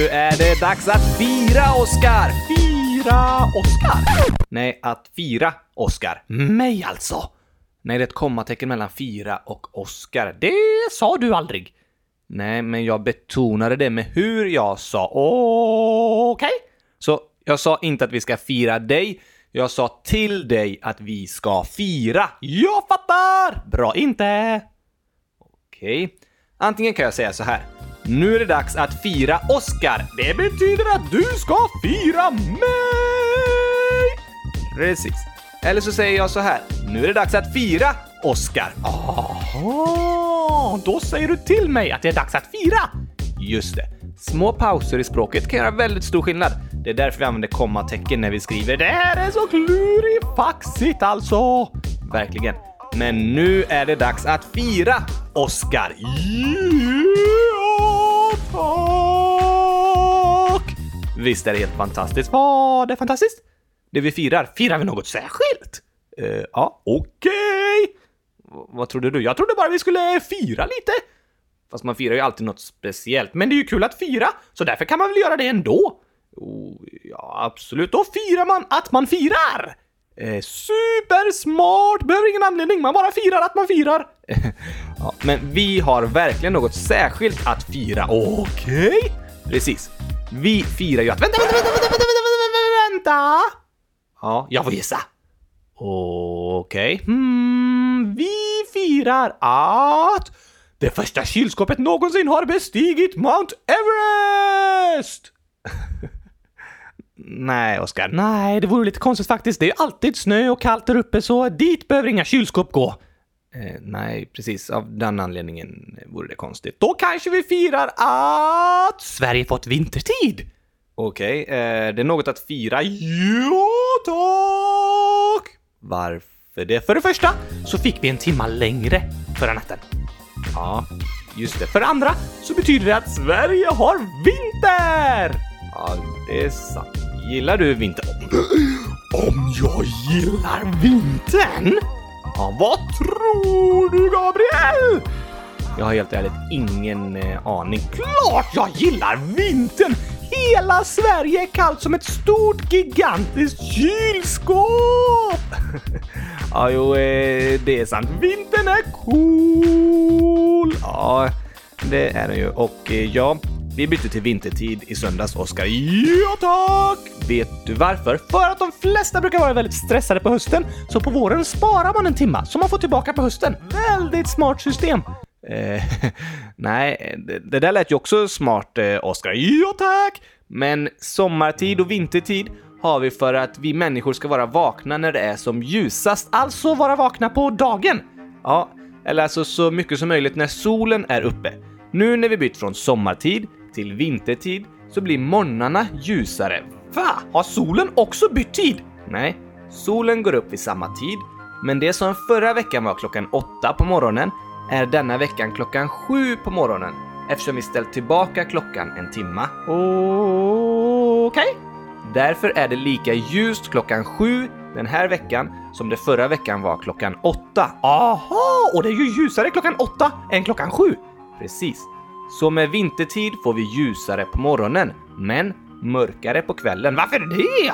Nu är det dags att fira, Oscar! Fira Oscar? Nej, att fira Oscar. Mig alltså? Nej, det är ett kommatecken mellan fira och Oscar. Det sa du aldrig. Nej, men jag betonade det med hur jag sa. Okej? Okay. Så jag sa inte att vi ska fira dig. Jag sa till dig att vi ska fira. Jag fattar! Bra, inte? Okej. Okay. Antingen kan jag säga så här. Nu är det dags att fira Oscar. Det betyder att du ska fira mig! Precis. Eller så säger jag så här. Nu är det dags att fira Oscar. Aha, då säger du till mig att det är dags att fira. Just det. Små pauser i språket kan göra väldigt stor skillnad. Det är därför vi använder kommatecken när vi skriver. Det här är så klurifaxigt alltså! Verkligen. Men nu är det dags att fira Oscar. Yeah! Tak. Visst är det helt fantastiskt? Vad det är fantastiskt? Det vi firar. Firar vi något särskilt? Eh, ja, okej! Okay. Vad trodde du? Jag trodde bara vi skulle fira lite. Fast man firar ju alltid något speciellt. Men det är ju kul att fira, så därför kan man väl göra det ändå? Oh, ja, absolut. Då firar man att man firar! Eh, supersmart! Behöver ingen anledning, man bara firar att man firar. ja, men vi har verkligen något särskilt att fira. Okej? Okay. Precis. Vi firar ju att... Vänta, vänta, vänta, vänta, vänta, vänta, vänta! Ja, jag får gissa. Okej. Okay. Hmm, vi firar att det första kylskåpet någonsin har bestigit Mount Everest! Nej, Oskar. Nej, det vore lite konstigt faktiskt. Det är alltid snö och kallt där uppe, så dit behöver inga kylskåp gå. Eh, nej, precis. Av den anledningen vore det konstigt. Då kanske vi firar att Sverige fått vintertid! Okej, okay, eh, det är något att fira. Ja, tack! Varför det? För det första så fick vi en timma längre förra natten. Ja, just det. För det andra så betyder det att Sverige har vinter! Ja, det är sant. Gillar du vintern? Om jag gillar vintern? Ja, vad tror du, Gabriel? Jag har helt ärligt ingen eh, aning. Klart jag gillar vintern! Hela Sverige är kallt som ett stort gigantiskt kylskåp! ja, jo, eh, det är sant. Vintern är cool! Ja, det är den ju. Och eh, ja, vi bytte till vintertid i söndags, Oskar. Ja, tack! Vet du varför? För att de flesta brukar vara väldigt stressade på hösten, så på våren sparar man en timma som man får tillbaka på hösten. Väldigt smart system! Eh, nej, det, det, där lät ju också smart, eh, Oskar. Ja, tack! Men sommartid och vintertid har vi för att vi människor ska vara vakna när det är som ljusast, alltså vara vakna på dagen. Ja, eller alltså så mycket som möjligt när solen är uppe. Nu när vi bytt från sommartid till vintertid så blir morgnarna ljusare. Va? Har solen också bytt tid? Nej, solen går upp vid samma tid, men det som förra veckan var klockan 8 på morgonen är denna veckan klockan 7 på morgonen eftersom vi ställt tillbaka klockan en timma. Okej. Okay. Därför är det lika ljust klockan 7 den här veckan som det förra veckan var klockan 8. Aha! Och det är ju ljusare klockan 8 än klockan 7! Precis. Så med vintertid får vi ljusare på morgonen, men mörkare på kvällen. Varför det?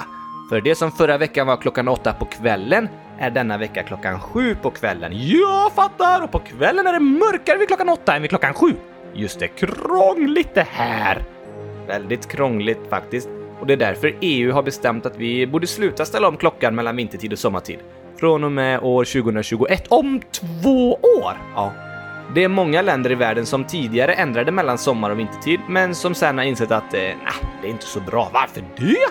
För det som förra veckan var klockan åtta på kvällen är denna vecka klockan sju på kvällen. Jag fattar! Och på kvällen är det mörkare vid klockan åtta än vid klockan sju. Just det, krångligt det här! Väldigt krångligt faktiskt. Och det är därför EU har bestämt att vi borde sluta ställa om klockan mellan vintertid och sommartid. Från och med år 2021. Om två år? Ja. Det är många länder i världen som tidigare ändrade mellan sommar och vintertid, men som sen har insett att eh, det är inte så bra. Varför det?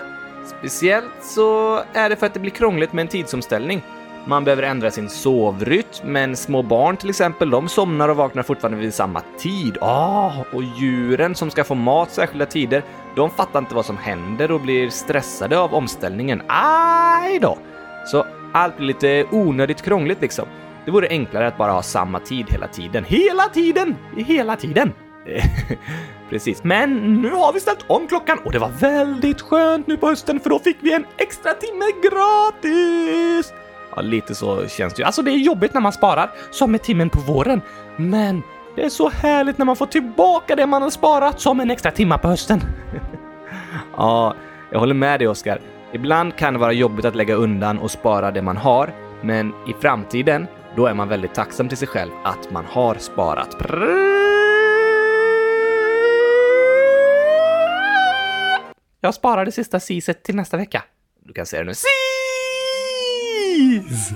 Speciellt så är det för att det blir krångligt med en tidsomställning. Man behöver ändra sin sovrytm, men små barn till exempel, de somnar och vaknar fortfarande vid samma tid. Ah, och djuren som ska få mat särskilda tider, de fattar inte vad som händer och blir stressade av omställningen. Aj då! Så allt blir lite onödigt krångligt liksom. Det vore enklare att bara ha samma tid hela tiden. Hela tiden! Hela tiden! Precis. Men nu har vi ställt om klockan och det var väldigt skönt nu på hösten för då fick vi en extra timme gratis! Ja, lite så känns det ju. Alltså det är jobbigt när man sparar, som med timmen på våren. Men Det är så härligt när man får tillbaka det man har sparat som en extra timma på hösten. Ja, jag håller med dig Oskar. Ibland kan det vara jobbigt att lägga undan och spara det man har, men i framtiden, då är man väldigt tacksam till sig själv att man har sparat. Jag sparar det sista siset till nästa vecka. Du kan säga det nu. Sis!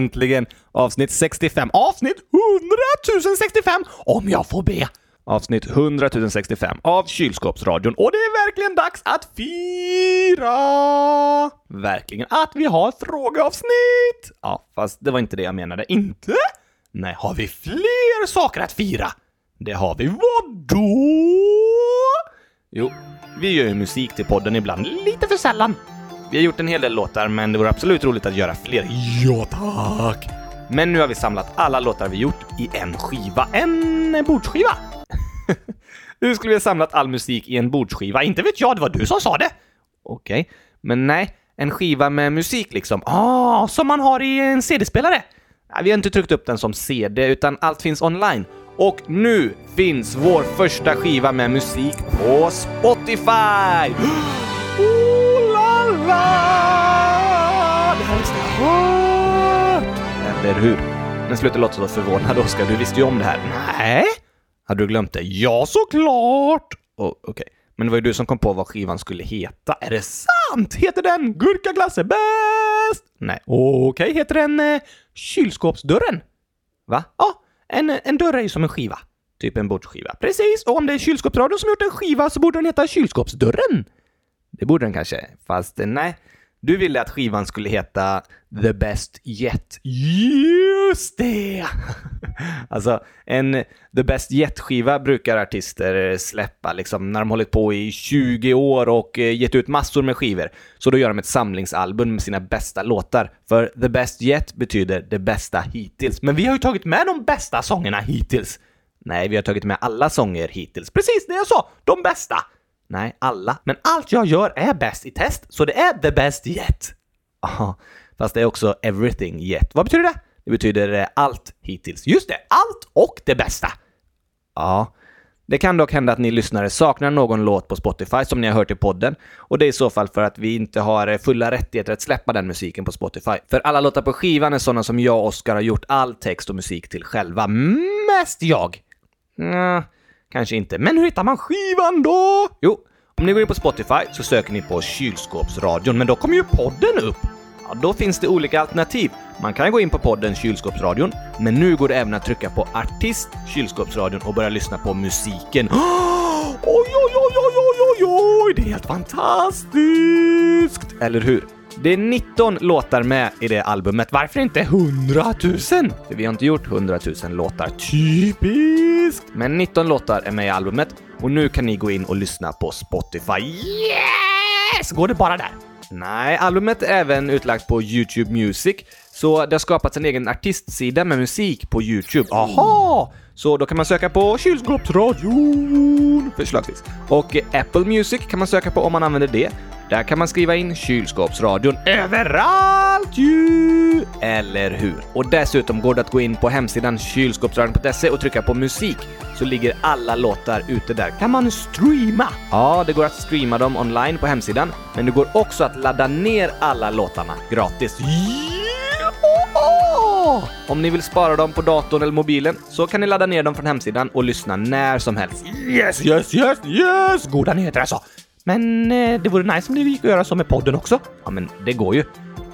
Äntligen avsnitt 65. Avsnitt 100 065 om jag får be. Avsnitt 100 065 av Kylskåpsradion. Och det är verkligen dags att fira! Verkligen. Att vi har frågeavsnitt! Ja, fast det var inte det jag menade. Inte? Nej, Har vi fler saker att fira? det har vi. Vadå? Jo, vi gör ju musik till podden ibland. Lite för sällan. Vi har gjort en hel del låtar, men det vore absolut roligt att göra fler. Ja, tack. Men nu har vi samlat alla låtar vi gjort i en skiva. En bordsskiva? Hur skulle vi ha samlat all musik i en bordsskiva? Inte vet jag, det var du som sa det. Okej, men nej, en skiva med musik liksom. Ah, som man har i en CD-spelare. Vi har inte tryckt upp den som CD, utan allt finns online. Och nu finns vår första skiva med musik på Spotify! Visste jag hört. Eller hur? Men sluta låta så förvånad, Oskar. Du visste ju om det här. Nej, Hade du glömt det? ja såklart. Oh, Okej, men det var ju du som kom på vad skivan skulle heta. Är det sant? Heter den Gurkaglass är bäst? Nej. Okej, heter den eh, Kylskåpsdörren? Va? Ja, en, en dörr är ju som en skiva. Typ en bordsskiva. Precis, och om det är Kylskåpsradion som gjort en skiva så borde den heta Kylskåpsdörren. Det borde den kanske. Fast eh, nej. Du ville att skivan skulle heta The Best Yet. Just det! Alltså, en The Best Yet-skiva brukar artister eh, släppa liksom när de hållit på i 20 år och eh, gett ut massor med skivor. Så då gör de ett samlingsalbum med sina bästa låtar. För The Best Yet betyder det bästa hittills. Men vi har ju tagit med de bästa sångerna hittills. Nej, vi har tagit med alla sånger hittills. Precis det jag sa, de bästa. Nej, alla. Men allt jag gör är bäst i test, så det är the best yet. Ja, fast det är också everything yet. Vad betyder det? Det betyder eh, allt hittills. Just det, allt och det bästa. Ja, det kan dock hända att ni lyssnare saknar någon låt på Spotify som ni har hört i podden och det är i så fall för att vi inte har eh, fulla rättigheter att släppa den musiken på Spotify. För alla låtar på skivan är sådana som jag och Oskar har gjort all text och musik till själva. Mest jag. Mm kanske inte. Men hur hittar man skivan då? Jo, om ni går in på Spotify så söker ni på Kylskåpsradion, men då kommer ju podden upp. Ja, då finns det olika alternativ. Man kan gå in på podden Kylskåpsradion, men nu går det även att trycka på artist Kylskåpsradion och börja lyssna på musiken. Oj, oj, oj, oj, oj, oj, oj, det är helt fantastiskt! Eller hur? Det är 19 låtar med i det albumet. Varför inte 100 000? För vi har inte gjort 100 000 låtar. Typiskt! Men 19 låtar är med i albumet och nu kan ni gå in och lyssna på Spotify. Yes! Går det bara där? Nej, albumet är även utlagt på YouTube Music, så det har skapats en egen artistsida med musik på YouTube. Aha! Så då kan man söka på Kylskåpsradion! förslagsvis. Och Apple Music kan man söka på om man använder det. Där kan man skriva in kylskåpsradion Överallt ju! Eller hur? Och dessutom går det att gå in på hemsidan kylskåpsradion.se och trycka på musik, så ligger alla låtar ute där. Kan man streama? Ja, det går att streama dem online på hemsidan, men det går också att ladda ner alla låtarna gratis. Om ni vill spara dem på datorn eller mobilen så kan ni ladda ner dem från hemsidan och lyssna när som helst. Yes, yes, yes, yes! Goda nyheter alltså. Men eh, det vore nice om det gick att göra så med podden också. Ja, men det går ju.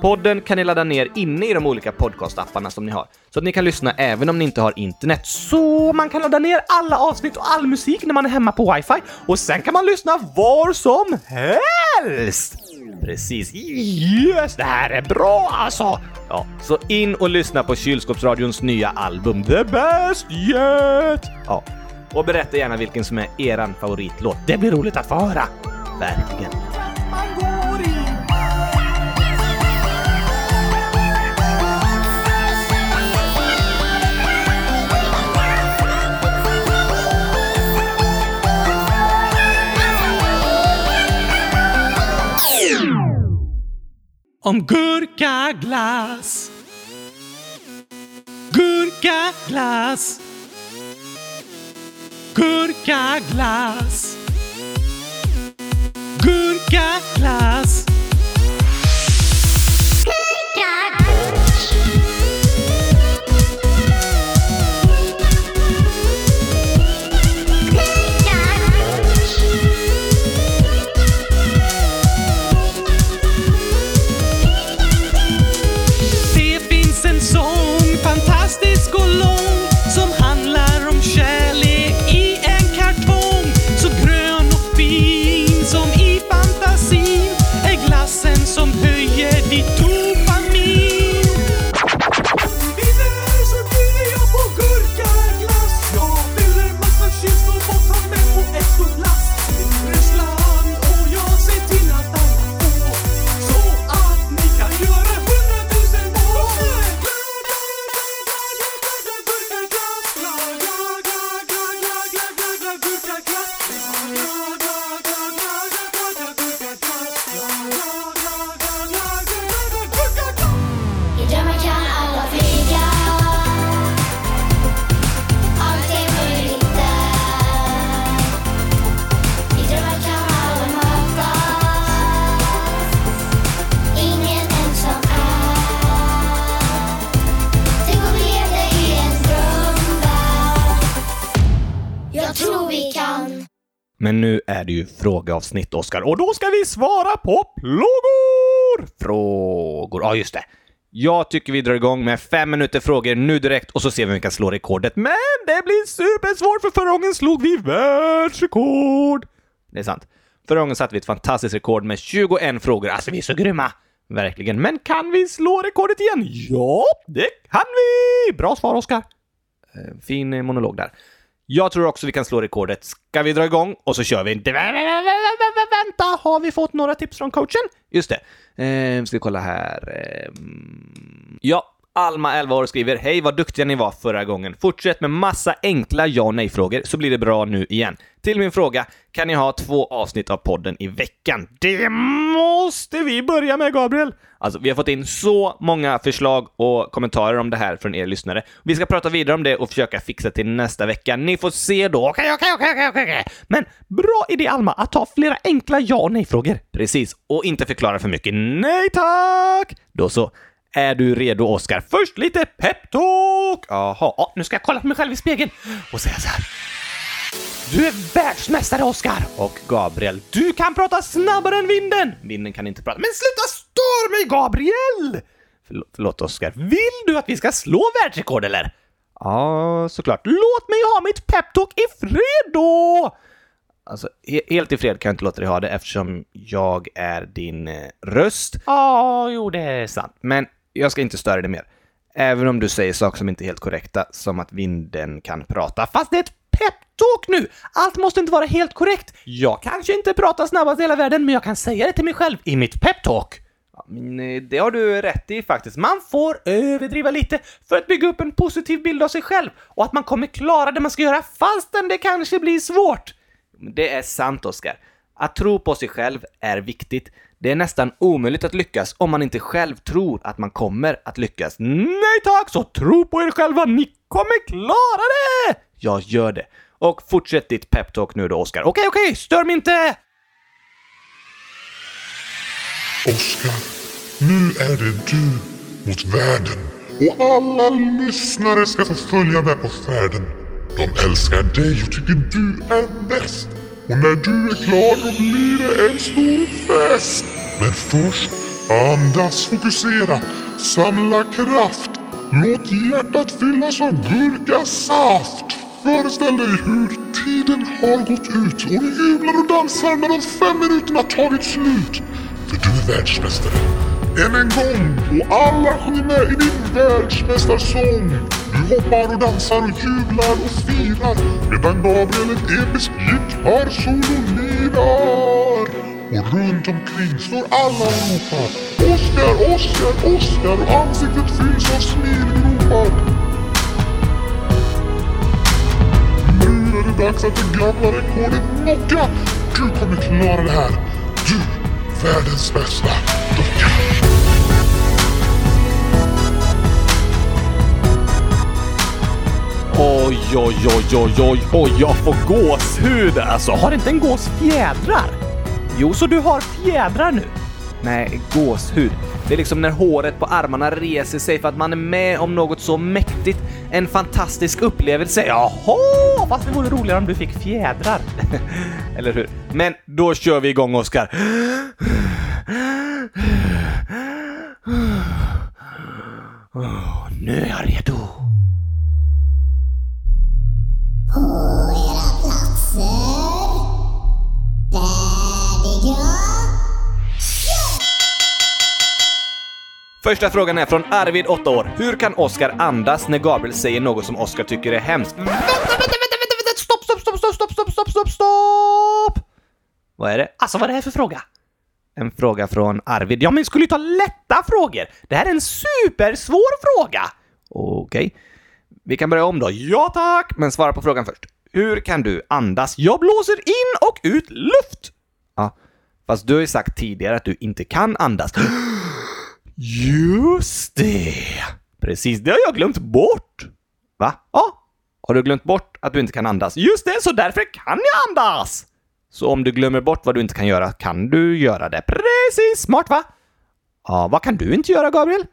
Podden kan ni ladda ner inne i de olika podcastapparna som ni har, så att ni kan lyssna även om ni inte har internet. Så man kan ladda ner alla avsnitt och all musik när man är hemma på wifi och sen kan man lyssna var som helst! Precis. Yes, det här är bra alltså! Ja, så in och lyssna på Kylskåpsradions nya album The best yet! Ja, och berätta gärna vilken som är eran favoritlåt. Det blir roligt att få höra. Verkligen. Om gurkaglass. Gurkaglass. Gurkaglass. Gurkaglass. Frågeavsnitt, Oskar. Och då ska vi Svara på plågor! frågor. Ja, just det. Jag tycker vi drar igång med fem minuter frågor nu direkt och så ser vi om vi kan slå rekordet. Men det blir supersvårt för förra gången slog vi världsrekord! det är sant. Förra gången satte vi ett fantastiskt rekord med 21 frågor. Alltså, vi är så grymma! Verkligen. Men Kan vi slå rekordet igen? Ja, det kan vi! Bra svar, Oskar. Eh, fin monolog där. Jag tror också vi kan slå rekordet. Ska vi dra igång och så kör vi? Vänta, har vi fått några tips från coachen? Just det. Eh, ska vi kolla här. Eh, ja, Alma, 11 år, skriver Hej, vad duktiga ni var förra gången. Fortsätt med massa enkla ja och nej-frågor så blir det bra nu igen. Till min fråga, kan ni ha två avsnitt av podden i veckan? Det måste vi börja med, Gabriel! Alltså, vi har fått in så många förslag och kommentarer om det här från er lyssnare. Vi ska prata vidare om det och försöka fixa till nästa vecka. Ni får se då. Okej, okej, okej, okej, okej. Men bra idé, Alma, att ta flera enkla ja och nej-frågor. Precis, och inte förklara för mycket. Nej tack! Då så. Är du redo, Oskar? Först lite peptalk! Jaha, Ja, nu ska jag kolla på mig själv i spegeln och säga så här. Du är världsmästare, Oskar! och Gabriel. Du kan prata snabbare än vinden! Vinden kan inte prata. Men sluta stör mig, Gabriel! Förlåt, förlåt Oskar. Vill du att vi ska slå världsrekord, eller? Ja, såklart. Låt mig ha mitt peptalk i fred då! Alltså, he helt i fred kan jag inte låta dig ha det eftersom jag är din eh, röst. Ja, jo, det är sant. Men jag ska inte störa dig mer. Även om du säger saker som inte är helt korrekta, som att vinden kan prata. Fast det är ett peptalk nu! Allt måste inte vara helt korrekt. Jag kanske inte pratar snabbast i hela världen, men jag kan säga det till mig själv i mitt peptalk. Ja, eh, det har du rätt i faktiskt. Man får överdriva lite för att bygga upp en positiv bild av sig själv och att man kommer klara det man ska göra fastän det kanske blir svårt. Det är sant, Oskar. Att tro på sig själv är viktigt. Det är nästan omöjligt att lyckas om man inte själv tror att man kommer att lyckas. Nej tack, så tro på er själva, ni kommer klara det! Jag gör det. Och fortsätt ditt peptalk nu då, Oskar. Okej, okej, stör mig inte! Oskar, nu är det du mot världen. Och alla lyssnare ska få följa med på färden. De älskar dig och tycker du är bäst. Och när du är klar då blir det en stor fest. Men först, andas, fokusera, samla kraft. Låt hjärtat fyllas av gurkasaft. Föreställ dig hur tiden har gått ut och du jublar och dansar när de fem minuterna tagit slut. för du är världsmästare. Än en gång och alla sjunger med i din världsmästarsång. Du hoppar och dansar och jublar och firar medan Gabriel ett episkt gitarrsolo lirar. Och runt omkring står alla och ropar Oscar, Oscar, Oscar och ansiktet fylls av smilgropar. Nu är det dags att det gamla rekordet knocka. Du kommer klara det här. Du, världens bästa docka. Oj, oj, oj, oj, oj, oj, jag får gåshud alltså. Har inte en gås fjädrar? Jo, så du har fjädrar nu? Nej, gåshud. Det är liksom när håret på armarna reser sig för att man är med om något så mäktigt. En fantastisk upplevelse. Jaha, fast det vore roligare om du fick fjädrar. Eller hur? Men då kör vi igång, Oskar. Nu är jag redo. Första frågan är från Arvid, 8 år. Hur kan Oskar andas när Gabriel säger något som Oskar tycker är hemskt? Vänta, vänta, vänta, vänta, vänta, stopp, stopp, stopp, stopp, stopp, stopp, stopp, stopp, stopp! Vad är det? Alltså, vad är det här för fråga? En fråga från Arvid. Ja, men skulle ju ta lätta frågor. Det här är en supersvår fråga. Okej. Vi kan börja om då. Ja tack! Men svara på frågan först. Hur kan du andas? Jag blåser in och ut luft! Ja, fast du har ju sagt tidigare att du inte kan andas. Just det! Precis, det har jag glömt bort. Va? Ja. Har du glömt bort att du inte kan andas? Just det, så därför kan jag andas! Så om du glömmer bort vad du inte kan göra, kan du göra det. Precis! Smart va? Ja, vad kan du inte göra, Gabriel?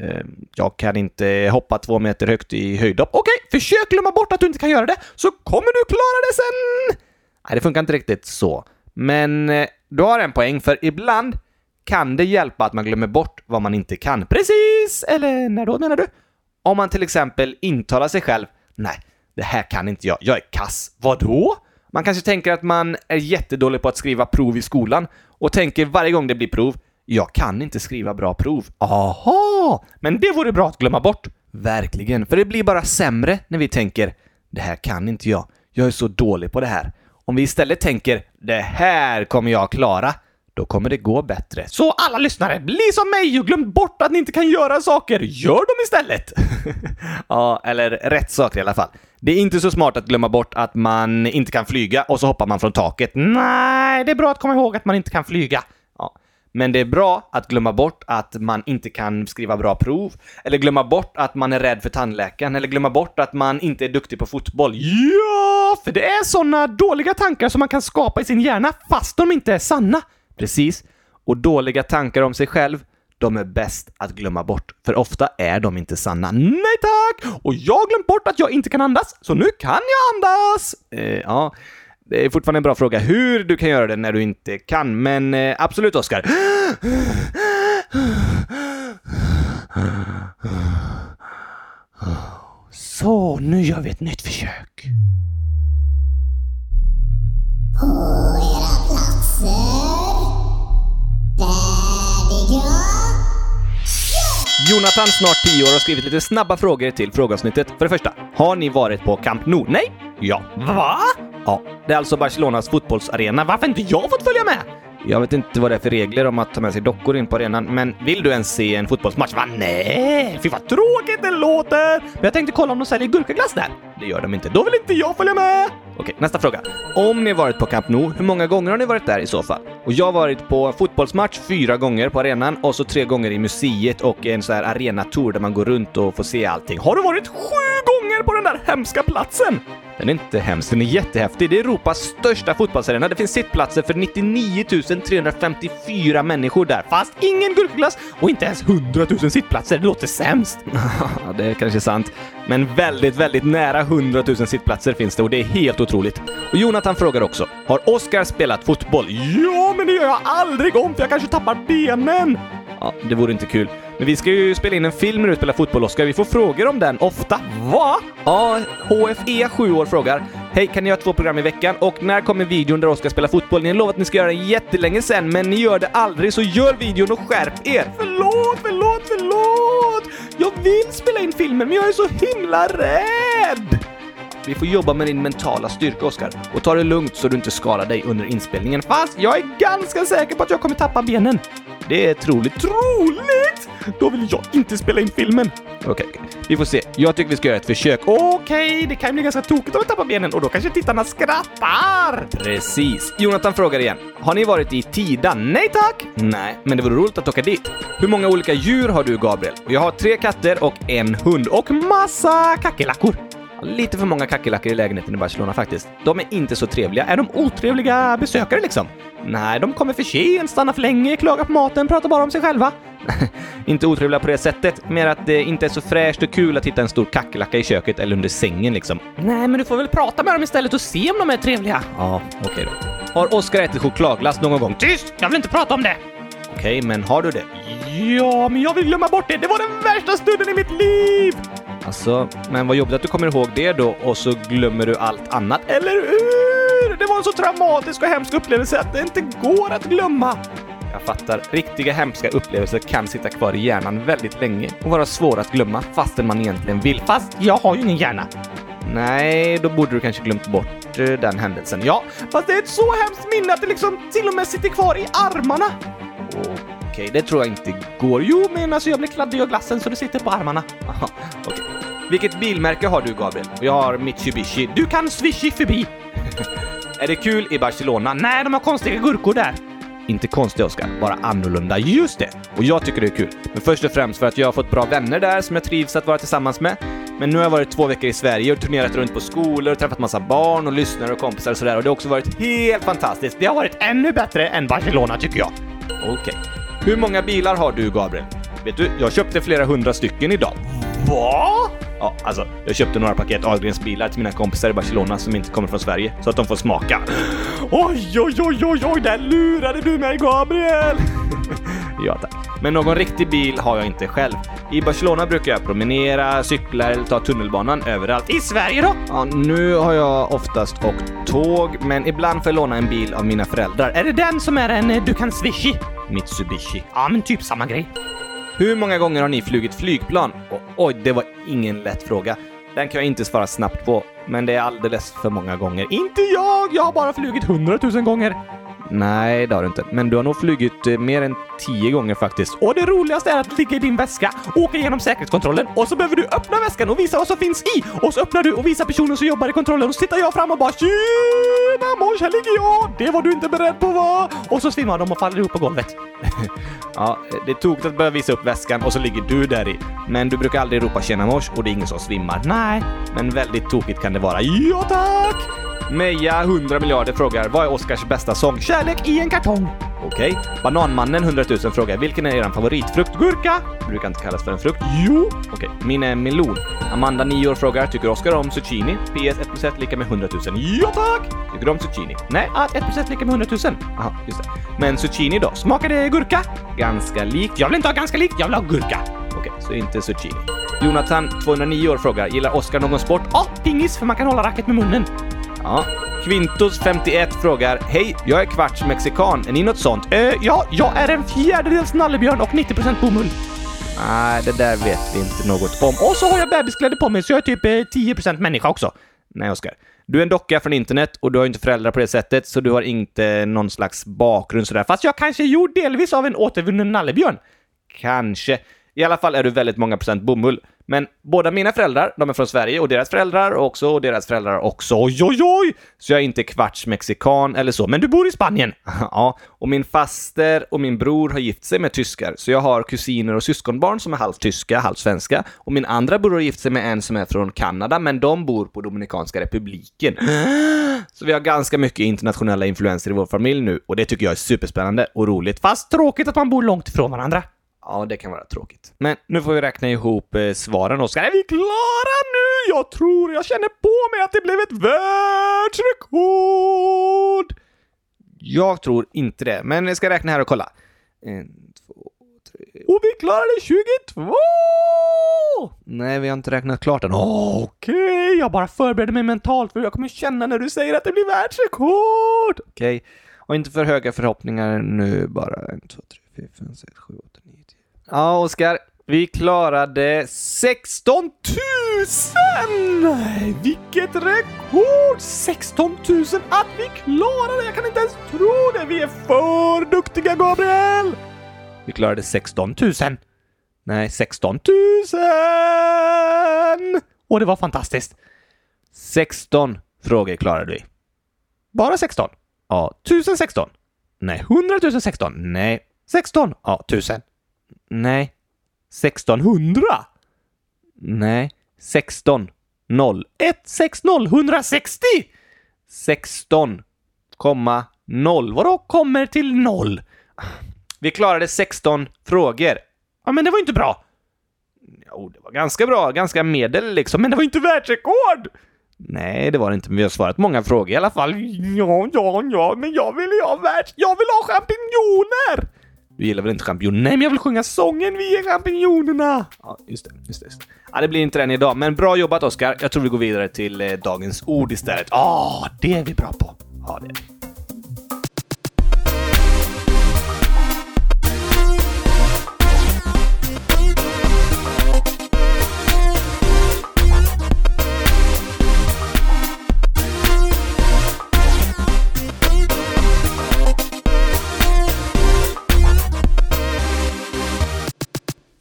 Ehm, jag kan inte hoppa två meter högt i höjdhopp. Okej, försök glömma bort att du inte kan göra det, så kommer du klara det sen! Nej, det funkar inte riktigt så. Men eh, du har en poäng, för ibland kan det hjälpa att man glömmer bort vad man inte kan. Precis! Eller när då menar du? Om man till exempel intalar sig själv Nej, det här kan inte jag. Jag är kass. Vadå? Man kanske tänker att man är jättedålig på att skriva prov i skolan och tänker varje gång det blir prov jag kan inte skriva bra prov. Aha! Men det vore bra att glömma bort. Verkligen, för det blir bara sämre när vi tänker det här kan inte jag. Jag är så dålig på det här. Om vi istället tänker det här kommer jag klara, då kommer det gå bättre. Så alla lyssnare, bli som mig och glöm bort att ni inte kan göra saker. Gör dem istället! ja, eller rätt saker i alla fall. Det är inte så smart att glömma bort att man inte kan flyga och så hoppar man från taket. Nej, det är bra att komma ihåg att man inte kan flyga. Ja. Men det är bra att glömma bort att man inte kan skriva bra prov, eller glömma bort att man är rädd för tandläkaren, eller glömma bort att man inte är duktig på fotboll. Ja, för det är såna dåliga tankar som man kan skapa i sin hjärna fast de inte är sanna. Precis. Och dåliga tankar om sig själv, de är bäst att glömma bort, för ofta är de inte sanna. Nej tack! Och jag har glömt bort att jag inte kan andas, så nu kan jag andas! Eh, ja, det är fortfarande en bra fråga hur du kan göra det när du inte kan, men eh, absolut, Oskar. Så, nu gör vi ett nytt försök. På era platser. Jonathan, snart 10 år, har skrivit lite snabba frågor till frågeavsnittet. För det första, har ni varit på Camp Nou? Nej? Ja. Va? Ja, det är alltså Barcelonas fotbollsarena. Varför inte jag fått följa med? Jag vet inte vad det är för regler om att ta med sig dockor in på arenan, men vill du ens se en fotbollsmatch? Va? Nej, fy vad tråkigt det låter! Men jag tänkte kolla om de säljer gurkaglass där. Det gör de inte. Då vill inte jag följa med! Okej, nästa fråga. Om ni varit på Camp Nou, hur många gånger har ni varit där i så fall? Och jag har varit på fotbollsmatch fyra gånger på arenan och så tre gånger i museet och en så här arenatour där man går runt och får se allting. Har du varit sju gånger på den där hemska platsen? Den är inte hemsk, den är jättehäftig. Det är Europas största fotbollsarena. Det finns sittplatser för 99 354 människor där. Fast ingen gurkaglass och inte ens 100 000 sittplatser. Det låter sämst. Det är kanske sant. Men väldigt, väldigt nära 100 000 sittplatser finns det och det är helt otroligt. Och Jonathan frågar också, har Oscar spelat fotboll? Ja, men det gör jag aldrig om för jag kanske tappar benen. Ja, det vore inte kul. Men vi ska ju spela in en film när du spelar fotboll, Oskar. Vi får frågor om den ofta. Va? Ja, HFE 7 år frågar. Hej, kan ni göra två program i veckan? Och när kommer videon där Oskar spelar fotboll? Ni har lovat att ni ska göra den jättelänge sen, men ni gör det aldrig, så gör videon och skärp er! Förlåt, förlåt, förlåt! Jag vill spela in filmen, men jag är så himla rädd! Vi får jobba med din mentala styrka, Oskar. Och ta det lugnt så du inte skadar dig under inspelningen. Fast jag är ganska säker på att jag kommer tappa benen. Det är troligt. Troligt? Då vill jag inte spela in filmen. Okej, okay. vi får se. Jag tycker vi ska göra ett försök. Okej, det kan ju bli ganska tokigt om vi tappar benen och då kanske tittarna skrattar. Precis. Jonathan frågar igen. Har ni varit i Tida? Nej tack! Nej, men det vore roligt att åka dit. Hur många olika djur har du, Gabriel? Jag har tre katter och en hund och massa kackerlackor. Lite för många kackerlackor i lägenheten i Barcelona faktiskt. De är inte så trevliga. Är de otrevliga besökare liksom? Nej, de kommer för sent, stannar för länge, klagar på maten, pratar bara om sig själva. inte otrevliga på det sättet, mer att det inte är så fräscht och kul att hitta en stor kackerlacka i köket eller under sängen liksom. Nej, men du får väl prata med dem istället och se om de är trevliga. Ja, okej då. Har Oskar ätit chokladglass någon gång? Tyst! Jag vill inte prata om det! Okej, men har du det? Ja, men jag vill glömma bort det. Det var den värsta stunden i mitt liv! Alltså, men vad jobbigt att du kommer ihåg det då och så glömmer du allt annat, eller hur? Det var en så traumatisk och hemsk upplevelse att det inte går att glömma. Jag fattar. Riktiga hemska upplevelser kan sitta kvar i hjärnan väldigt länge och vara svåra att glömma fastän man egentligen vill. Fast jag har ju ingen hjärna. Nej, då borde du kanske glömt bort eh, den händelsen. Ja, fast det är ett så hemskt minne att det liksom till och med sitter kvar i armarna. Okej, det tror jag inte går. Jo, men alltså jag blir kladdig av glassen så det sitter på armarna. Aha. Vilket bilmärke har du, Gabriel? Jag har Mitsubishi. Du kan swishi förbi. är det kul i Barcelona? Nej, de har konstiga gurkor där. Inte konstigt, Oskar. Bara annorlunda. Just det! Och jag tycker det är kul. Men först och främst för att jag har fått bra vänner där som jag trivs att vara tillsammans med. Men nu har jag varit två veckor i Sverige och turnerat runt på skolor och träffat massa barn och lyssnare och kompisar och sådär och det har också varit helt fantastiskt. Det har varit ännu bättre än Barcelona tycker jag. Okej. Hur många bilar har du, Gabriel? Vet du, jag köpte flera hundra stycken idag. Va? Ja, alltså, jag köpte några paket Ahlgrens bilar till mina kompisar i Barcelona som inte kommer från Sverige, så att de får smaka. Oj, oj, oj, oj, oj, där lurade du mig, Gabriel! ja, tack. Men någon riktig bil har jag inte själv. I Barcelona brukar jag promenera, cykla eller ta tunnelbanan överallt. I Sverige då? Ja, nu har jag oftast åkt tåg, men ibland får jag låna en bil av mina föräldrar. Är det den som är en eh, du kan swishi? Mitsubishi. Ja, men typ samma grej. Hur många gånger har ni flugit flygplan? Och, oj, det var ingen lätt fråga. Den kan jag inte svara snabbt på, men det är alldeles för många gånger. Inte jag! Jag har bara flugit hundratusen gånger. Nej, det har du inte. Men du har nog flugit eh, mer än tio gånger faktiskt. Och det roligaste är att ligga i din väska, åka igenom säkerhetskontrollen och så behöver du öppna väskan och visa vad som finns i. Och så öppnar du och visar personen som jobbar i kontrollen och så tittar jag fram och bara Tjena mors, här ligger jag! Det var du inte beredd på va? Och så svimmar de och faller ihop på golvet. ja, det är tokigt att börja visa upp väskan och så ligger du där i. Men du brukar aldrig ropa tjena mors och det är ingen som svimmar. Nej, men väldigt tokigt kan det vara. Ja tack! Meja 100 miljarder frågar vad är Oscars bästa sång? Kärlek i en kartong. Okej. Bananmannen 100 000 frågar vilken är er favoritfrukt? Gurka. Brukar inte kallas för en frukt. Jo. Okej. Min är melon. Amanda 9 år frågar tycker Oscar om zucchini? PS 1 plus 1 lika med 100 000. Ja tack! Tycker du om zucchini? Nej, att 1 plus 1 lika med 100 000. Aha, just det. Men zucchini då? Smakar det gurka? Ganska likt. Jag vill inte ha ganska likt, jag vill ha gurka. Okej, så inte zucchini. Jonathan 209 år frågar gillar Oscar någon sport? Ja, pingis för man kan hålla racket med munnen. Ja. Quintos 51 frågar Hej, jag är kvarts mexikan. Är ni något sånt? äh, ja, jag är en fjärdedels nallebjörn och 90% bomull. Nej, det där vet vi inte något om. Och så har jag bebiskläder på mig, så jag är typ eh, 10% människa också. Nej, Oskar. Du är en docka från internet och du har inte föräldrar på det sättet, så du har inte någon slags bakgrund sådär. Fast jag kanske är gjord delvis av en återvunnen nallebjörn. Kanske. I alla fall är du väldigt många procent bomull. Men båda mina föräldrar, de är från Sverige och deras föräldrar också och deras föräldrar också. Oj, oj, oj! Så jag är inte kvarts mexikan eller så, men du bor i Spanien. ja, och min faster och min bror har gift sig med tyskar, så jag har kusiner och syskonbarn som är halvt tyska, halvt svenska. Och min andra bror har gift sig med en som är från Kanada, men de bor på Dominikanska republiken. Så vi har ganska mycket internationella influenser i vår familj nu och det tycker jag är superspännande och roligt. Fast tråkigt att man bor långt ifrån varandra. Ja, det kan vara tråkigt. Men nu får vi räkna ihop eh, svaren, Oskar. Är vi klara nu? Jag tror jag känner på mig att det blev ett världsrekord! Jag tror inte det, men jag ska räkna här och kolla. En, två, tre, Och vi klarade 22! Nej, vi har inte räknat klart än. Okej, jag bara förbereder mig mentalt för jag kommer känna när du säger att det blir världsrekord! Okej. Och inte för höga förhoppningar nu bara. 1, 2, 3, 4, 5, 6, 7, 8, 9, 10. Ja, Oskar. Vi klarade 16 000! Vilket rekord! 16 000 att vi klarade! Jag kan inte ens tro det! Vi är för duktiga, Gabriel! Vi klarade 16 000! Nej, 16 000! Och det var fantastiskt. 16 frågor klarade vi. Bara 16? Ja. 1016? Nej. 100 016? Nej. 16? Ja, 1000. Nej. 1600? Nej. 16. 0. 1, 6, 0, 160! 16, 0. Vadå kommer till 0? Vi klarade 16 frågor. Ja, men det var inte bra. Jo, det var ganska bra. Ganska medel liksom. Men det var inte världsrekord! Nej, det var det inte. Men vi har svarat många frågor i alla fall. Ja, ja, ja, men jag vill ju ha världs... Jag vill ha champinjoner! Du gillar väl inte champinjoner? Nej, men jag vill sjunga sången Vi är champinjonerna! Ja, just det. Just det, just det. Ja, det blir inte den idag, men bra jobbat Oskar. Jag tror vi går vidare till eh, dagens ord istället. Ja, oh, det är vi bra på. Ja, det är vi.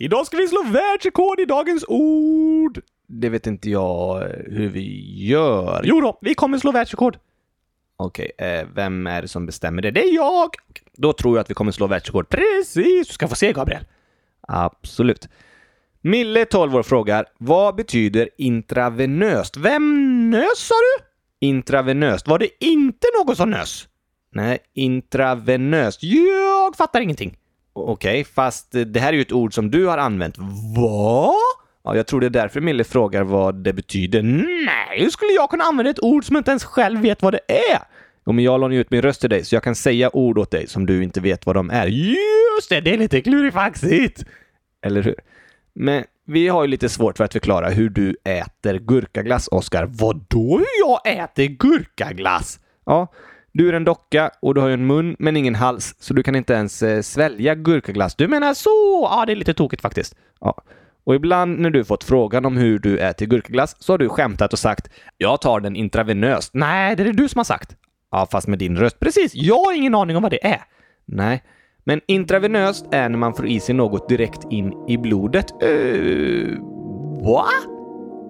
Idag ska vi slå världsrekord i dagens ord! Det vet inte jag eh, hur vi gör. Jo då, vi kommer slå världsrekord. Okej, eh, vem är det som bestämmer det? Det är jag! Okej, Då tror jag att vi kommer slå världsrekord. Precis! Du ska få se, Gabriel. Absolut. Mille, 12 år, frågar vad betyder intravenöst? Vem nös sa du? Intravenöst. Var det Inte någon som nös? Nej, intravenöst. Jag fattar ingenting. Okej, fast det här är ju ett ord som du har använt. Va? Ja, jag tror det är därför Mille frågar vad det betyder. Nej, hur skulle jag kunna använda ett ord som jag inte ens själv vet vad det är? Jo, men jag lånar ju ut min röst till dig, så jag kan säga ord åt dig som du inte vet vad de är. Just det, det är lite klurifaxigt! Eller hur? Men vi har ju lite svårt för att förklara hur du äter gurkaglass, Oskar. Vadå hur jag äter gurkaglass? Ja, du är en docka och du har ju en mun men ingen hals, så du kan inte ens eh, svälja gurkaglass. Du menar så? Ja, det är lite tokigt faktiskt. Ja. Och ibland när du fått frågan om hur du äter gurkaglass så har du skämtat och sagt “Jag tar den intravenöst”. Nej, det är det du som har sagt. Ja, fast med din röst. Precis, jag har ingen aning om vad det är. Nej, men intravenöst är när man får i sig något direkt in i blodet. Uh, va?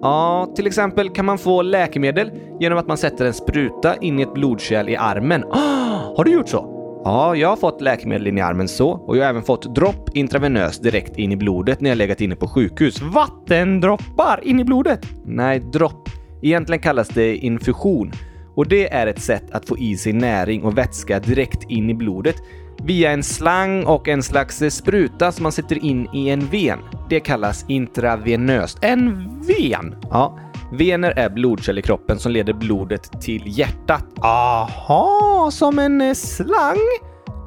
Ja, till exempel kan man få läkemedel genom att man sätter en spruta in i ett blodkärl i armen. Oh, har du gjort så? Ja, jag har fått läkemedel in i armen så och jag har även fått dropp intravenöst direkt in i blodet när jag legat inne på sjukhus. Vattendroppar in i blodet? Nej, dropp. Egentligen kallas det infusion och det är ett sätt att få i sig näring och vätska direkt in i blodet via en slang och en slags spruta som man sätter in i en ven. Det kallas intravenöst. En ven? Ja. Vener är blodkärl i kroppen som leder blodet till hjärtat. Aha, som en eh, slang?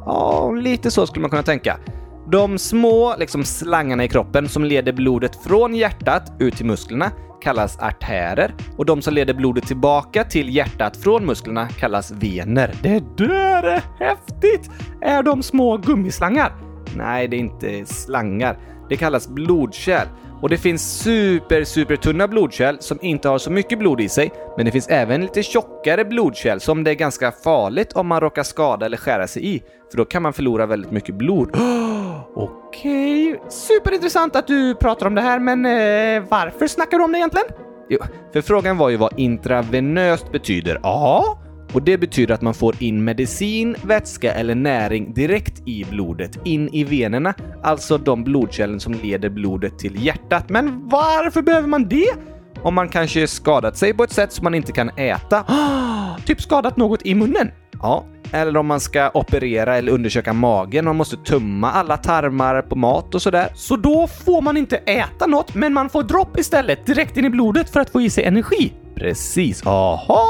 Ja, lite så skulle man kunna tänka. De små liksom, slangarna i kroppen som leder blodet från hjärtat ut till musklerna kallas artärer och de som leder blodet tillbaka till hjärtat från musklerna kallas vener. Det där är häftigt! Är de små gummislangar? Nej, det är inte slangar. Det kallas blodkärl. Och det finns super, super tunna blodkärl som inte har så mycket blod i sig, men det finns även lite tjockare blodkärl som det är ganska farligt om man råkar skada eller skära sig i, för då kan man förlora väldigt mycket blod. Okej, okay. superintressant att du pratar om det här, men eh, varför snackar du om det egentligen? Jo, för frågan var ju vad intravenöst betyder. Ja, och det betyder att man får in medicin, vätska eller näring direkt i blodet, in i venerna, alltså de blodkärlen som leder blodet till hjärtat. Men varför behöver man det? Om man kanske skadat sig på ett sätt som man inte kan äta. Ah, typ skadat något i munnen? Ja, eller om man ska operera eller undersöka magen. Man måste tumma alla tarmar på mat och sådär. Så då får man inte äta något, men man får dropp istället direkt in i blodet för att få i sig energi? Precis. Aha!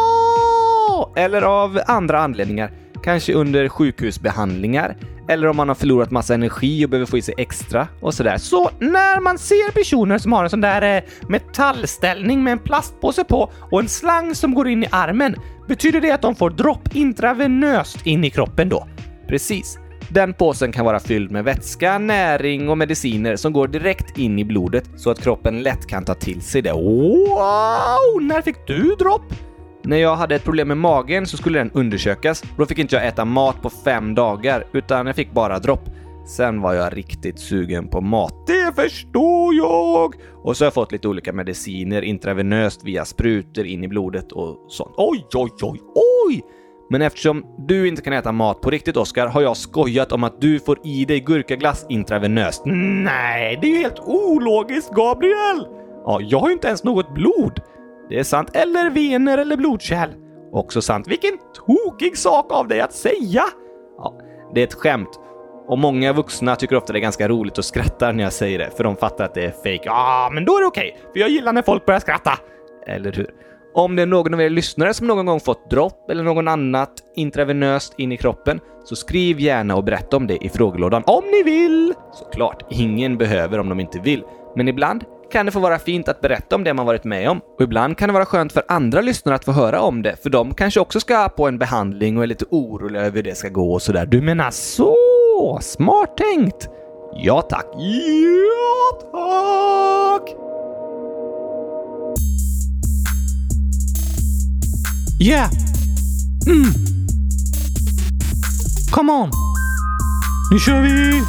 Eller av andra anledningar. Kanske under sjukhusbehandlingar. eller om man har förlorat massa energi och behöver få i sig extra och sådär. Så när man ser personer som har en sån där eh, metallställning med en plastpåse på och en slang som går in i armen, betyder det att de får dropp intravenöst in i kroppen då? Precis. Den påsen kan vara fylld med vätska, näring och mediciner som går direkt in i blodet så att kroppen lätt kan ta till sig det. Wow! När fick du dropp? När jag hade ett problem med magen så skulle den undersökas. och Då fick inte jag äta mat på fem dagar, utan jag fick bara dropp. Sen var jag riktigt sugen på mat. Det förstår jag! Och så har jag fått lite olika mediciner intravenöst via sprutor in i blodet och sånt. Oj, oj, oj, oj! Men eftersom du inte kan äta mat på riktigt, Oskar, har jag skojat om att du får i dig gurkaglass intravenöst. Nej, det är ju helt ologiskt, Gabriel! Ja, jag har ju inte ens något blod. Det är sant. Eller vener eller blodkärl. Också sant. Vilken tokig sak av dig att säga! Ja, det är ett skämt. Och många vuxna tycker ofta det är ganska roligt och skrattar när jag säger det, för de fattar att det är fake. Ja, men då är det okej, för jag gillar när folk börjar skratta. Eller hur? Om det är någon av er lyssnare som någon gång fått dropp eller någon annat intravenöst in i kroppen, så skriv gärna och berätta om det i frågelådan om ni vill! Såklart, ingen behöver om de inte vill, men ibland kan det få vara fint att berätta om det man varit med om. Och ibland kan det vara skönt för andra lyssnare att få höra om det, för de kanske också ska på en behandling och är lite oroliga över hur det ska gå och sådär. Du menar så? Smart tänkt! Ja tack. Ja tack! Yeah! Mm. Come on! Nu kör vi!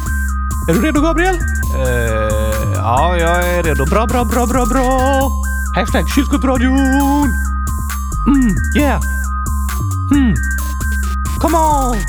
Är du redo Gabriel? Uh... ja, jag är redo. Bra, bra, bra, bra, bra! Hashtag kylskåpsradion! Mm, yeah! Mm. Come on!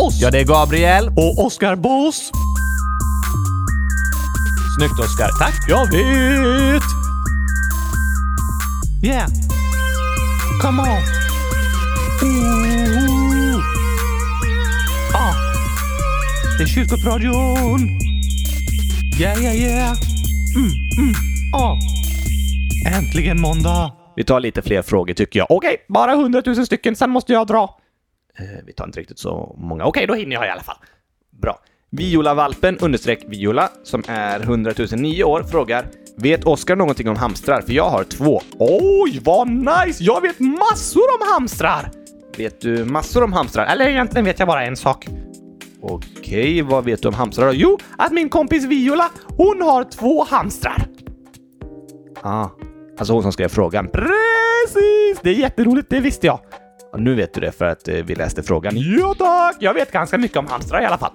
oss. Ja, det är Gabriel. Och Oskar Boss. Snyggt Oskar. Tack, jag vet! Yeah. Come on. Ooh. Ah. Det är kyrkopradion. Yeah, yeah, yeah. Mm, mm. Ah. Äntligen måndag. Vi tar lite fler frågor tycker jag. Okej, bara hundratusen stycken, sen måste jag dra. Eh, vi tar inte riktigt så många. Okej, då hinner jag i alla fall. Bra. Violavalpen understreck Viola, som är 100 009 år, frågar Vet Oskar någonting om hamstrar? För jag har två. Oj, vad nice! Jag vet massor om hamstrar! Vet du massor om hamstrar? Eller egentligen vet jag bara en sak. Okej, vad vet du om hamstrar då? Jo, att min kompis Viola, hon har två hamstrar. Ah, alltså hon som skrev frågan. Precis! Det är jätteroligt, det visste jag. Och nu vet du det för att eh, vi läste frågan. Ja tack! Jag vet ganska mycket om hamstrar i alla fall.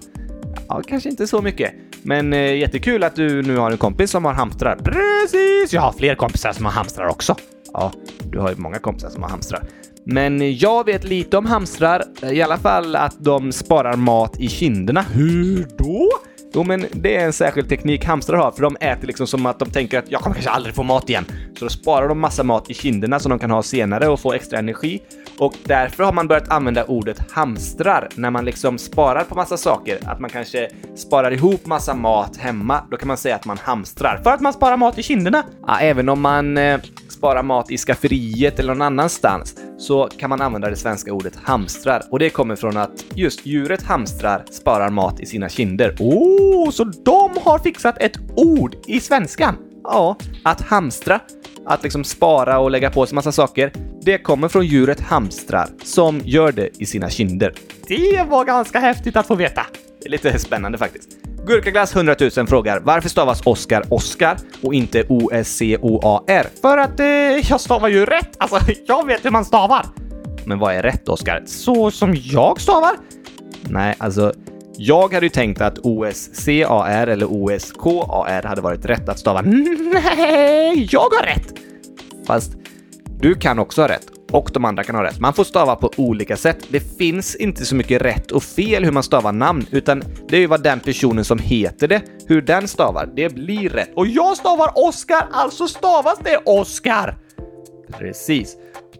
Ja, kanske inte så mycket. Men eh, jättekul att du nu har en kompis som har hamstrar. Precis! Jag har fler kompisar som har hamstrar också. Ja, du har ju många kompisar som har hamstrar. Men eh, jag vet lite om hamstrar, eh, i alla fall att de sparar mat i kinderna. Hur då? Jo, men det är en särskild teknik hamstrar har, för de äter liksom som att de tänker att jag kommer kanske aldrig få mat igen. Så då sparar de massa mat i kinderna som de kan ha senare och få extra energi. Och därför har man börjat använda ordet hamstrar när man liksom sparar på massa saker. Att man kanske sparar ihop massa mat hemma. Då kan man säga att man hamstrar. För att man sparar mat i kinderna. Ja, även om man eh, spara mat i skafferiet eller någon annanstans så kan man använda det svenska ordet hamstrar. Och det kommer från att just djuret hamstrar sparar mat i sina kinder. Oh, så de har fixat ett ord i svenskan? Ja, att hamstra, att liksom spara och lägga på sig massa saker, det kommer från djuret hamstrar som gör det i sina kinder. Det var ganska häftigt att få veta. Det är lite spännande faktiskt. Gurkaglass 100 000 frågar varför stavas Oscar Oscar och inte O-S-C-O-A-R? För att eh, jag stavar ju rätt. Alltså, jag vet hur man stavar. Men vad är rätt Oscar? Så som jag stavar? Nej, alltså jag hade ju tänkt att O-S-C-A-R eller O-S-K-A-R hade varit rätt att stava. Nej, jag har rätt! Fast du kan också ha rätt. Och de andra kan ha rätt. Man får stava på olika sätt. Det finns inte så mycket rätt och fel hur man stavar namn, utan det är ju vad den personen som heter det, hur den stavar, det blir rätt. Och jag stavar Oskar, alltså stavas det Oskar! Precis.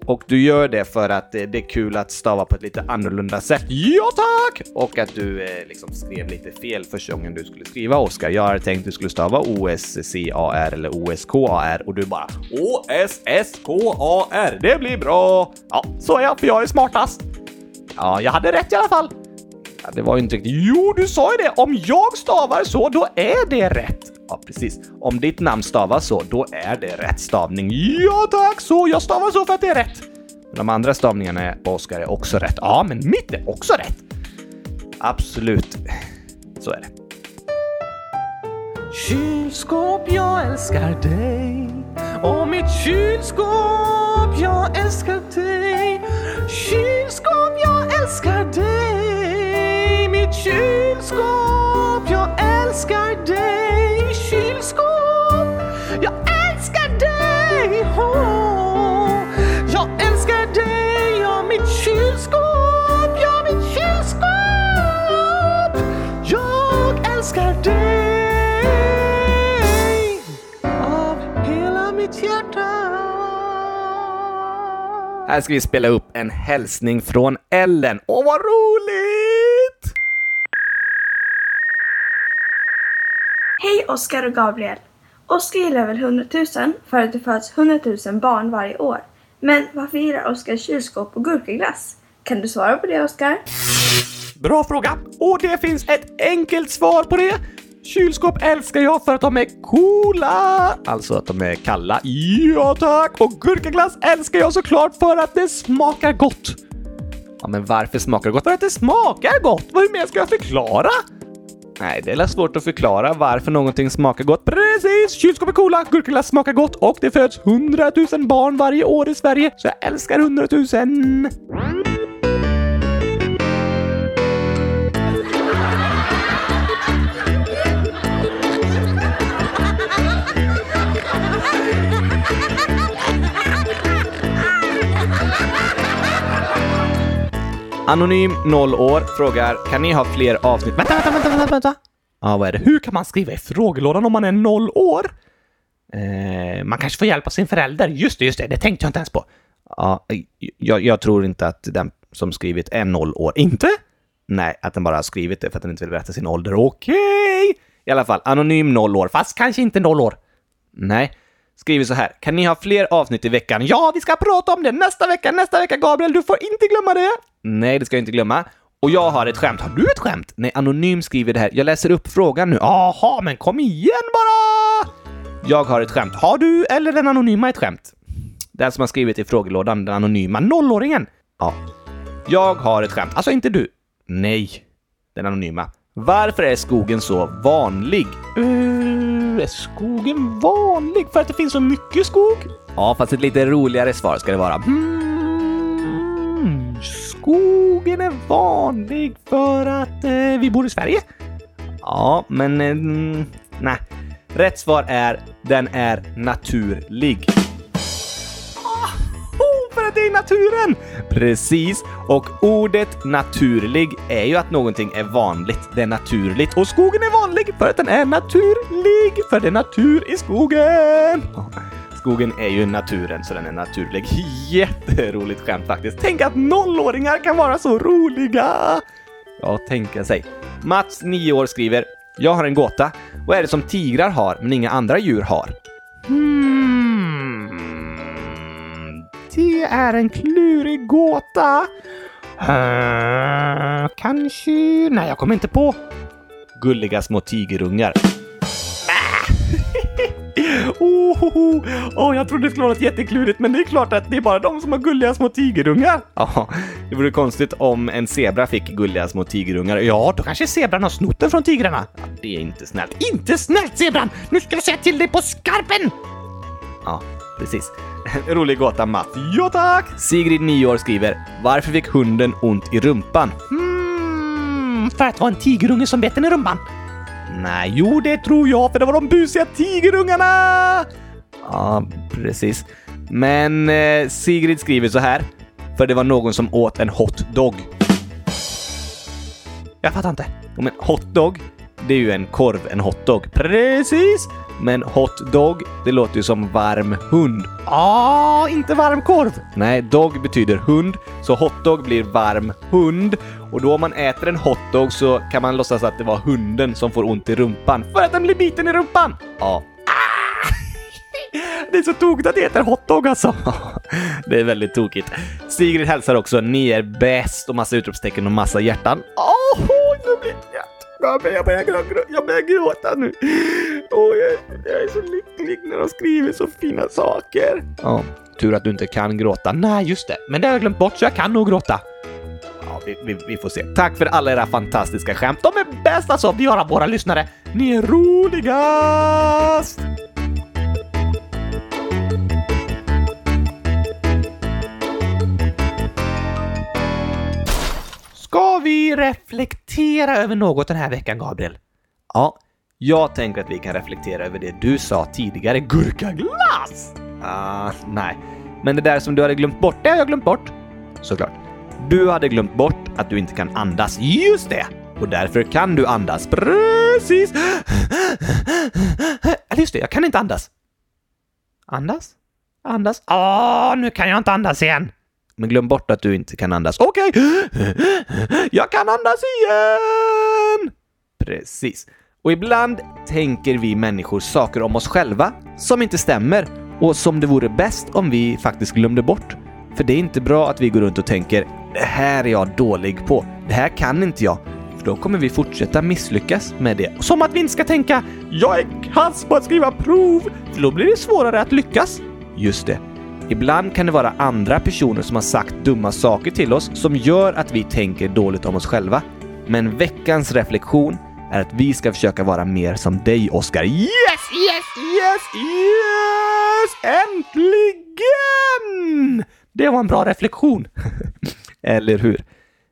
Och du gör det för att eh, det är kul att stava på ett lite annorlunda sätt. Ja tack! Och att du eh, liksom skrev lite fel första gången du skulle skriva Oscar. Jag hade tänkt att du skulle stava O-S-C-A-R eller O-S-K-A-R och du bara O-S-S-K-A-R, det blir bra! Ja, så är jag, för jag är smartast. Ja, jag hade rätt i alla fall. Ja, det var ju inte riktigt... Jo, du sa ju det! Om jag stavar så, då är det rätt. Ja, precis. Om ditt namn stavas så, då är det rätt stavning. Ja tack, så jag stavar så för att det är rätt. De andra stavningarna på Oskar är också rätt. Ja, men mitt är också rätt. Absolut. Så är det. Kylskåp, jag älskar dig Och mitt kylskåp, jag älskar dig Kylskåp, jag älskar dig Mitt kylskåp, jag älskar dig Här ska vi spela upp en hälsning från Ellen. Åh, vad roligt! Hej Oskar och Gabriel! Oskar gillar väl 100 000 för att det föds 100 000 barn varje år. Men varför gillar Oskar kylskåp och gurkaglass? Kan du svara på det Oskar? Bra fråga! Och det finns ett enkelt svar på det. Kylskåp älskar jag för att de är coola! Alltså att de är kalla. Ja tack! Och gurkaglass älskar jag såklart för att det smakar gott. Ja, men varför smakar det gott? För att det smakar gott! Vad mer ska jag förklara? Nej, det är väl svårt att förklara varför någonting smakar gott. Precis! Kylskåp är coola, gurkaglass smakar gott och det föds 100 000 barn varje år i Sverige, så jag älskar 100 000! Anonym 0 år frågar, kan ni ha fler avsnitt? Vänta, vänta, vänta, vänta, vänta! Ja, vad är det? Hur kan man skriva i frågelådan om man är noll år? Eh, man kanske får hjälp av sin förälder. Just det, just det. Det tänkte jag inte ens på. Ja, jag, jag tror inte att den som skrivit är 0 år. Inte? Nej, att den bara har skrivit det för att den inte vill berätta sin ålder. Okej! I alla fall, anonym 0 år. Fast kanske inte noll år. Nej. Skriver så här. Kan ni ha fler avsnitt i veckan? Ja, vi ska prata om det nästa vecka, nästa vecka, Gabriel. Du får inte glömma det! Nej, det ska jag inte glömma. Och jag har ett skämt. Har du ett skämt? Nej, Anonym skriver det här. Jag läser upp frågan nu. Jaha, men kom igen bara! Jag har ett skämt. Har du eller den anonyma ett skämt? Den som har skrivit i frågelådan, den anonyma. Nollåringen? Ja. Jag har ett skämt. Alltså inte du? Nej, den anonyma. Varför är skogen så vanlig? Uh, är skogen vanlig för att det finns så mycket skog? Ja, fast ett lite roligare svar ska det vara. Mm, skogen är vanlig för att eh, vi bor i Sverige? Ja, men eh, nej. Rätt svar är den är naturlig. Oh, för att det är i naturen! Precis, och ordet naturlig är ju att någonting är vanligt. Det är naturligt. Och skogen är vanlig för att den är naturlig, för det är natur i skogen. Skogen är ju naturen, så den är naturlig. Jätteroligt skämt faktiskt. Tänk att nollåringar kan vara så roliga! Ja, tänka sig. Mats, 9 år, skriver Jag har en gåta. Vad är det som tigrar har, men inga andra djur har? Hmm. Det är en klurig gåta. Uh, kanske... Nej, jag kommer inte på. Gulliga små tigerungar. Oh, oh, oh, jag trodde det skulle vara något jätteklurigt, men det är klart att det är bara de som har gulliga små tigerungar. Ja, det vore konstigt om en zebra fick gulliga små tigerungar. Ja, då kanske zebran har snott den från tigrarna. Ja, det är inte snällt. Inte snällt zebran! Nu ska jag säga till dig på skarpen! Ja, precis. Rolig gåta, Matt. Ja, tack! Sigrid, 9 år, skriver Varför fick hunden ont i rumpan? Hmm, för att det var en tigerunge som bet den i rumpan. Nej, jo, det tror jag, för det var de busiga tigerungarna! Ja, precis. Men eh, Sigrid skriver så här. För det var någon som åt en hotdog. Jag fattar inte. Men hotdog, det är ju en korv, en hotdog. Precis! Men hotdog, det låter ju som varm hund. Ah, inte varm korv! Nej, dog betyder hund, så hotdog blir varm hund. Och då om man äter en hotdog så kan man låtsas att det var hunden som får ont i rumpan för att den blir biten i rumpan. Ja. Det är så tokigt att det heter hotdog alltså. Det är väldigt tokigt. Sigrid hälsar också, ni är bäst och massa utropstecken och massa hjärtan. Åh, jag blir... Jag börjar, jag börjar, jag börjar gråta nu. Och jag, jag är så lycklig när de skriver så fina saker. Ja, tur att du inte kan gråta. Nej, just det. Men det har jag glömt bort så jag kan nog gråta. Ja, vi, vi, vi får se. Tack för alla era fantastiska skämt. De är bäst alltså, vi har våra lyssnare. Ni är roligast! Vi reflektera över något den här veckan, Gabriel? Ja, jag tänker att vi kan reflektera över det du sa tidigare. Gurkaglass! Ah, nej. Men det där som du hade glömt bort, det har jag glömt bort. Såklart. Du hade glömt bort att du inte kan andas. Just det! Och därför kan du andas. Precis! Eller just det, jag kan inte andas. Andas? Andas? Åh, nu kan jag inte andas igen. Men glöm bort att du inte kan andas. Okej! Jag kan andas igen! Precis. Och ibland tänker vi människor saker om oss själva som inte stämmer och som det vore bäst om vi faktiskt glömde bort. För det är inte bra att vi går runt och tänker det här är jag dålig på. Det här kan inte jag. För då kommer vi fortsätta misslyckas med det. Som att vi inte ska tänka jag är kass på att skriva prov. För då blir det svårare att lyckas. Just det. Ibland kan det vara andra personer som har sagt dumma saker till oss som gör att vi tänker dåligt om oss själva. Men veckans reflektion är att vi ska försöka vara mer som dig, Oscar. Yes, yes, yes, yes! Äntligen! Det var en bra reflektion. Eller hur?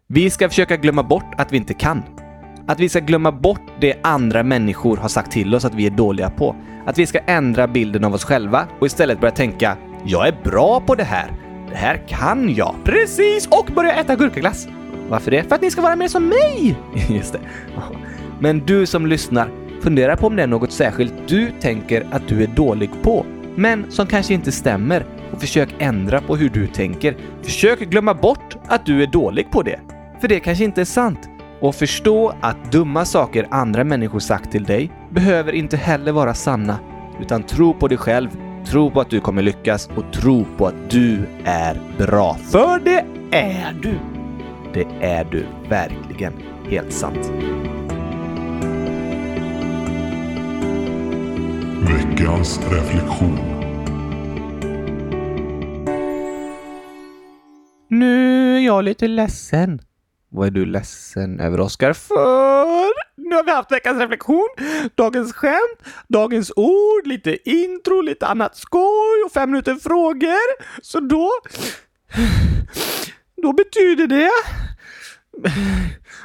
Vi ska försöka glömma bort att vi inte kan. Att vi ska glömma bort det andra människor har sagt till oss att vi är dåliga på. Att vi ska ändra bilden av oss själva och istället börja tänka “Jag är bra på det här. Det här kan jag.” Precis! Och börja äta gurkaglass. Varför det? För att ni ska vara mer som mig! Just det. Men du som lyssnar, fundera på om det är något särskilt du tänker att du är dålig på, men som kanske inte stämmer och försök ändra på hur du tänker. Försök glömma bort att du är dålig på det. För det kanske inte är sant. Och förstå att dumma saker andra människor sagt till dig behöver inte heller vara sanna. Utan tro på dig själv, tro på att du kommer lyckas och tro på att du är bra. För det är du! Det är du verkligen. Helt sant. Veckans reflektion. Nu är jag lite ledsen. Vad är du ledsen över, Oskar? För nu har vi haft veckans reflektion, dagens skämt, dagens ord, lite intro, lite annat skoj och fem minuter frågor. Så då... Då betyder det...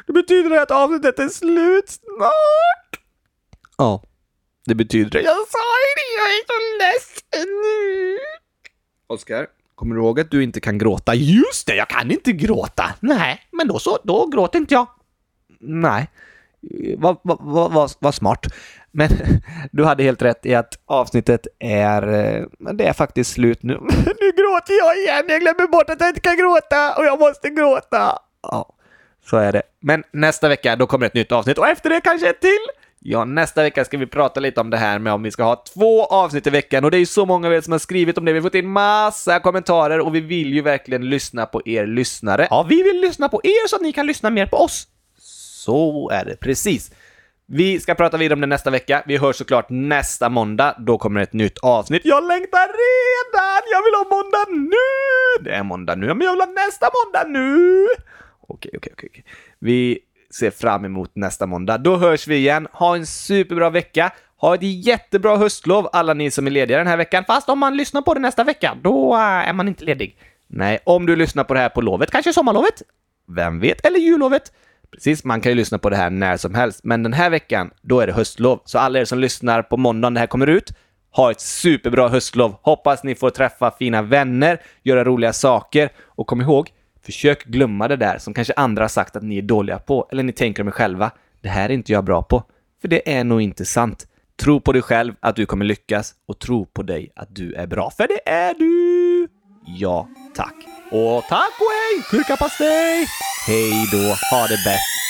Det betyder det att avsnittet är slut snart. Ja, det betyder det. Jag sa ju det, jag är så ledsen nu. Oskar, kommer du ihåg att du inte kan gråta? Just det, jag kan inte gråta! Nej, men då så, då gråter inte jag. Nej, vad va, va, va, va, smart. Men du hade helt rätt i att avsnittet är... Eh, det är faktiskt slut nu. Nu gråter jag igen! Jag glömmer bort att jag inte kan gråta och jag måste gråta! Ja, så är det. Men nästa vecka, då kommer ett nytt avsnitt och efter det kanske ett till! Ja, nästa vecka ska vi prata lite om det här med om vi ska ha två avsnitt i veckan och det är ju så många av er som har skrivit om det. Vi har fått in massa kommentarer och vi vill ju verkligen lyssna på er lyssnare. Ja, vi vill lyssna på er så att ni kan lyssna mer på oss. Så är det, precis. Vi ska prata vidare om det nästa vecka. Vi hörs såklart nästa måndag. Då kommer ett nytt avsnitt. Jag längtar redan! Jag vill ha måndag nu! Det är måndag nu, men jag vill ha nästa måndag nu! Okej, okej, okej. okej. Vi ser fram emot nästa måndag. Då hörs vi igen. Ha en superbra vecka. Ha ett jättebra höstlov, alla ni som är lediga den här veckan. Fast om man lyssnar på det nästa vecka, då äh, är man inte ledig. Nej, om du lyssnar på det här på lovet, kanske sommarlovet? Vem vet? Eller jullovet? Precis, man kan ju lyssna på det här när som helst, men den här veckan, då är det höstlov. Så alla er som lyssnar på måndagen det här kommer ut, Ha ett superbra höstlov. Hoppas ni får träffa fina vänner, göra roliga saker och kom ihåg, försök glömma det där som kanske andra har sagt att ni är dåliga på eller ni tänker om er själva. Det här är inte jag bra på. För det är nog inte sant. Tro på dig själv att du kommer lyckas och tro på dig att du är bra. För det är du! Ja, tack. Och tack och hej! Gurkapastej! Hej då, ha det bäst!